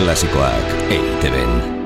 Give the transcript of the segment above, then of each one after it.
Klasikoak EITB-en.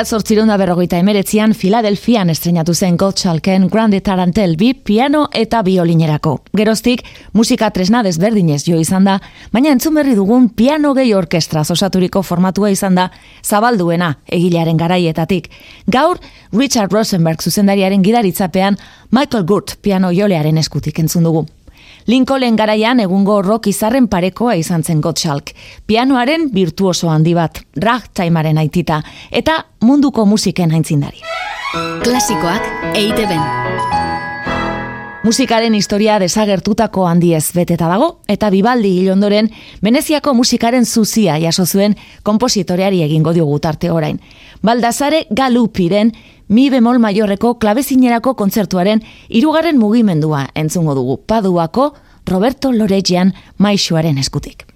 Mila zortzirunda berrogeita emeretzian Filadelfian estrenatu zen Gottschalken Grande Tarantel bi piano eta biolinerako. Geroztik, musika tresna desberdinez jo izan da, baina entzun berri dugun piano gehi orkestra osaturiko formatua izan da zabalduena egilearen garaietatik. Gaur, Richard Rosenberg zuzendariaren gidaritzapean Michael Gurt piano jolearen eskutik entzun dugu. Lincoln garaian egungo rock izarren parekoa izan zen Gottschalk. Pianoaren virtuoso handi bat, ragtimaren aitita, eta munduko musiken haintzindari. Klasikoak eite ben. Musikaren historia desagertutako handiez beteta dago, eta bibaldi hil ondoren, Veneziako musikaren zuzia jaso zuen kompositoreari egingo diogu tarte orain. Baldazare Galupiren mi bemol maiorreko klabezinerako kontzertuaren irugarren mugimendua entzungo dugu Paduako Roberto Loregian maixuaren eskutik.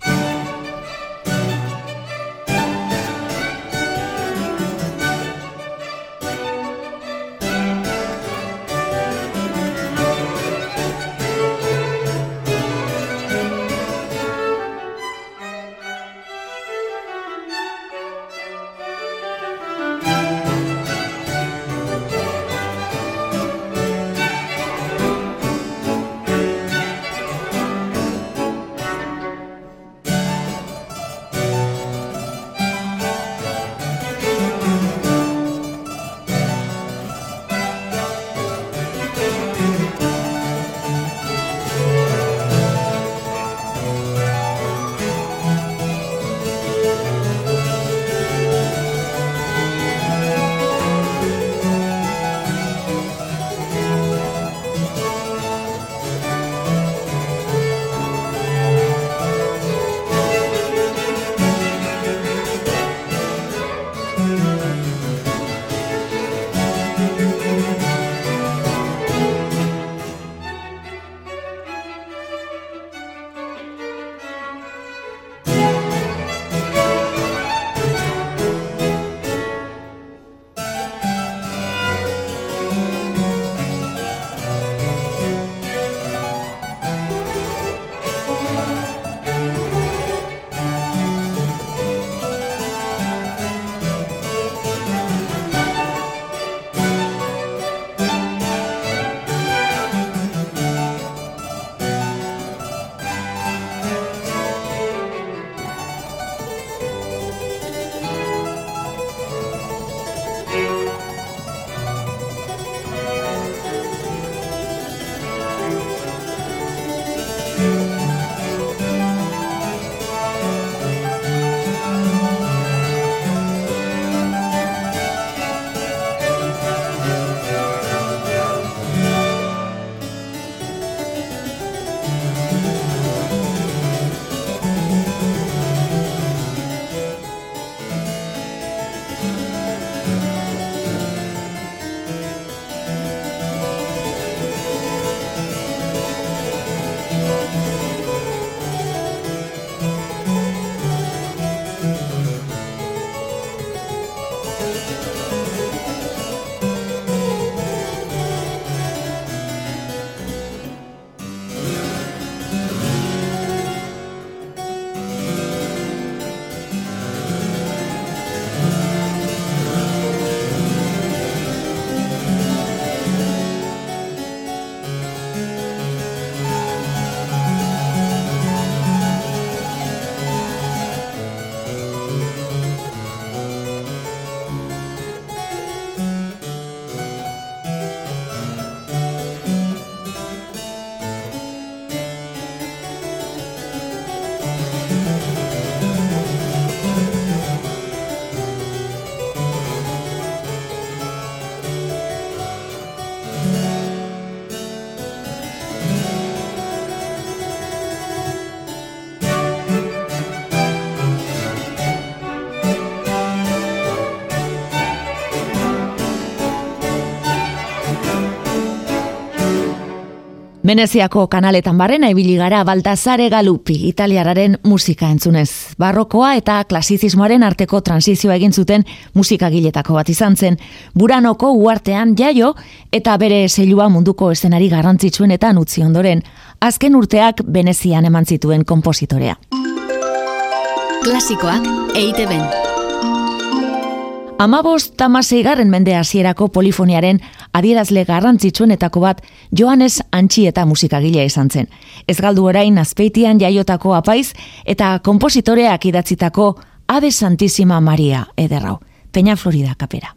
Veneziako kanaletan barrena ibili gara Baltasare Galupi, italiararen musika entzunez. Barrokoa eta klasizismoaren arteko transizioa egin zuten musikagiletako bat izan zen. Buranoko uartean jaio eta bere zelua munduko eszenari garrantzitsuenetan utzi ondoren. Azken urteak Venezian eman zituen kompositorea. Klasikoak EITB. Amabost tamasei garren mende hasierako polifoniaren adierazle garrantzitsuenetako bat Joanes Antxi eta musikagilea izan zen. Ez galdu orain azpeitian jaiotako apaiz eta kompositoreak idatzitako Ave Santísima Maria ederrau. Peña Florida kapera.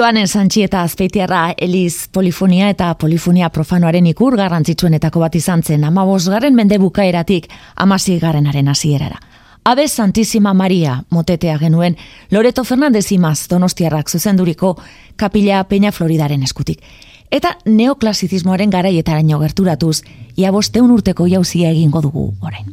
Joanen Santxi eta Azpeitiarra Eliz Polifonia eta Polifonia Profanoaren ikur garrantzitsuenetako bat izan zen amabos garen mende bukaeratik amasi garenaren hasierara. Abe Santísima Maria motetea genuen Loreto Fernandez imaz donostiarrak zuzenduriko kapila Peña Floridaren eskutik. Eta neoklasizismoaren garaietaraino gerturatuz, ia bosteun urteko jauzia egingo dugu orain.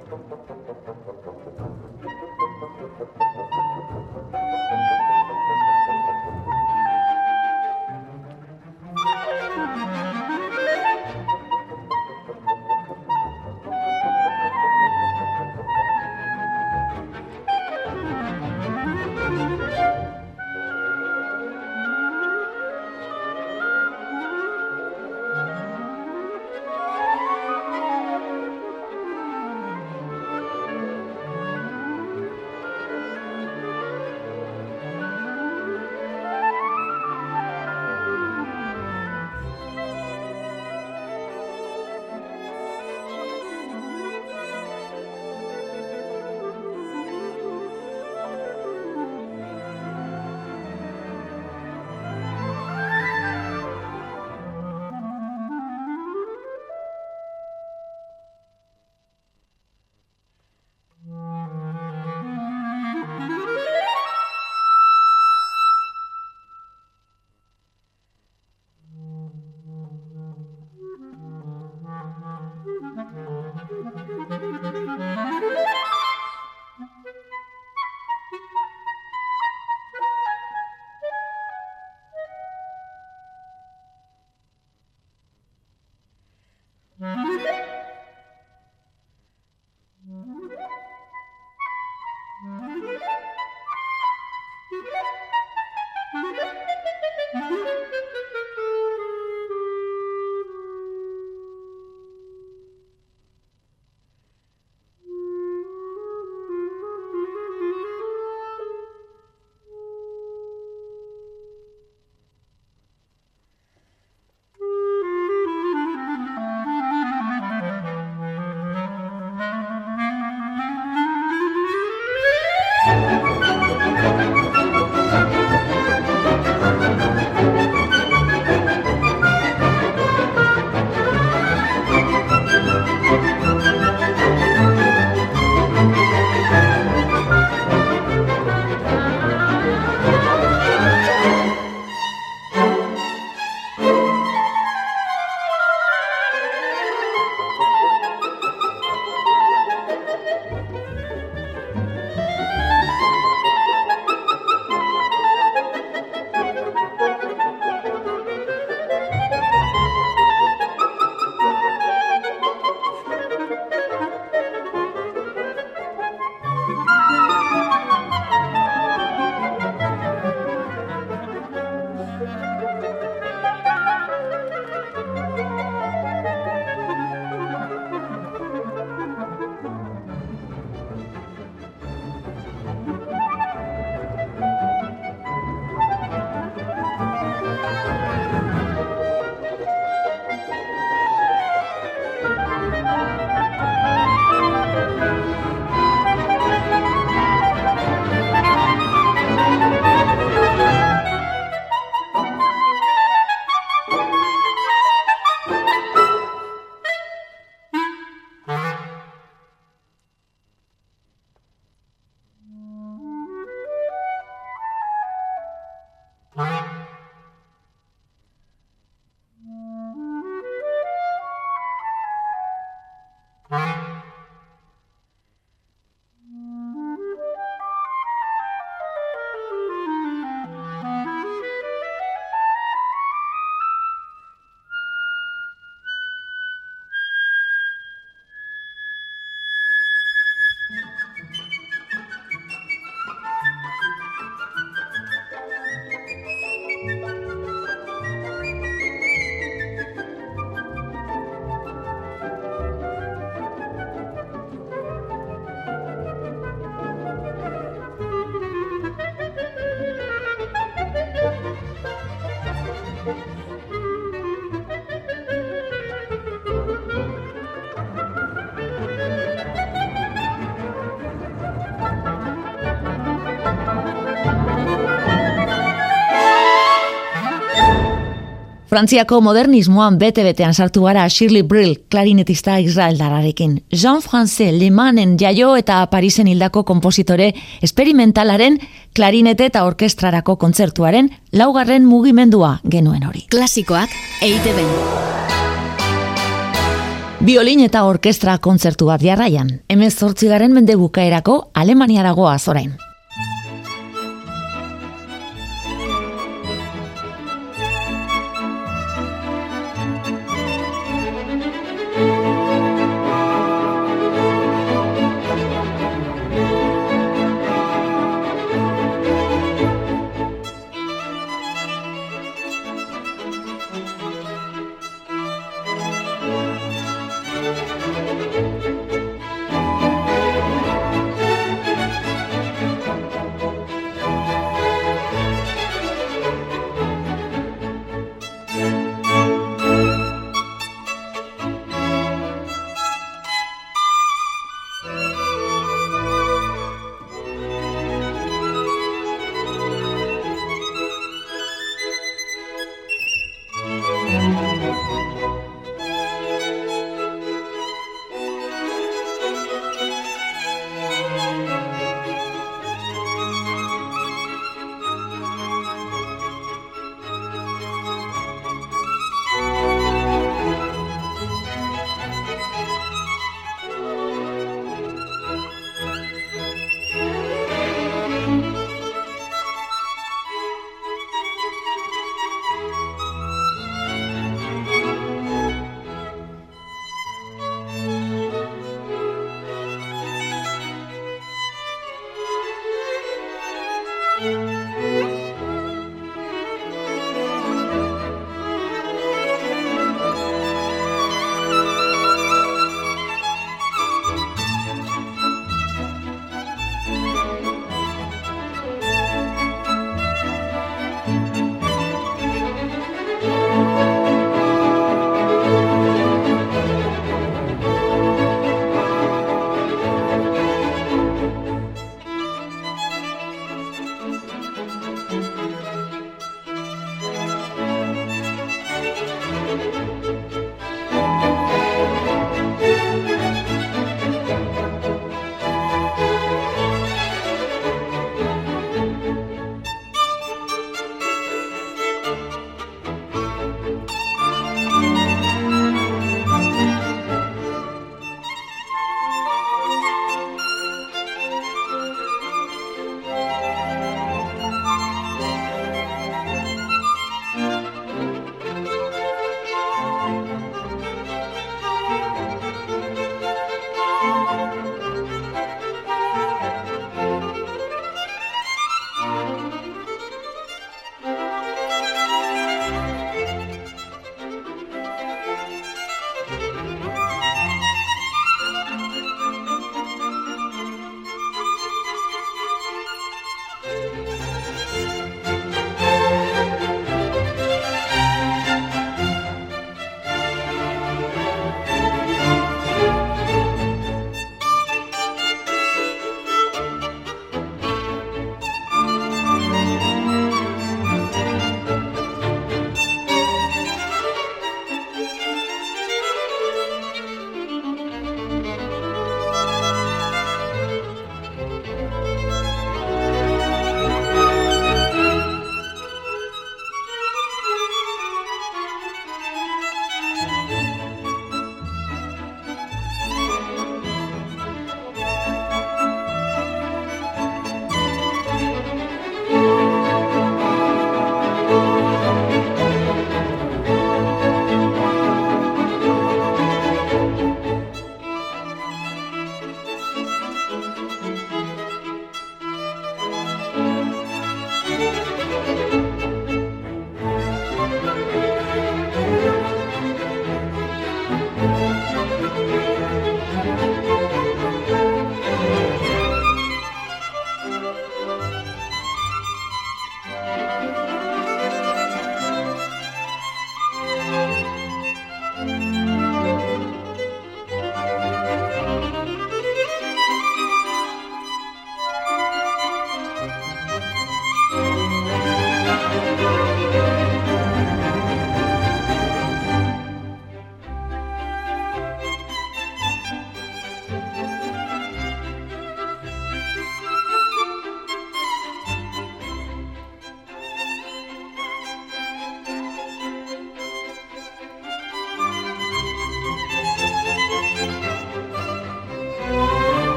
Frantziako modernismoan bete-betean sartu gara Shirley Brill, klarinetista Israel dararekin. Jean-François Lemanen jaio eta Parisen hildako kompositore esperimentalaren klarinete eta orkestrarako kontzertuaren laugarren mugimendua genuen hori. Klasikoak EITB. Biolin eta orkestra kontzertu bat jarraian. Hemen zortzigaren mende bukaerako Alemaniaragoa zorain.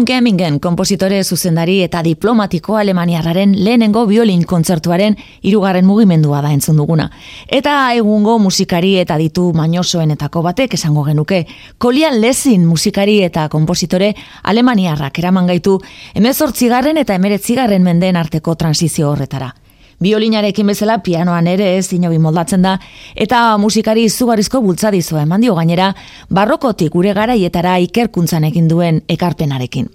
Von Kemmingen kompositore zuzendari eta diplomatiko alemaniarraren lehenengo violin kontzertuaren irugarren mugimendua da entzun duguna. Eta egungo musikari eta ditu mainosoenetako batek esango genuke, kolian lezin musikari eta kompositore alemaniarrak eraman gaitu emezortzigarren eta emeretzigarren mendeen arteko transizio horretara. Biolinarekin bezala pianoan ere ez inobi moldatzen da, eta musikari izugarrizko bultzadizoa eman dio gainera, barrokotik gure garaietara ikerkuntzan egin duen ekarpenarekin.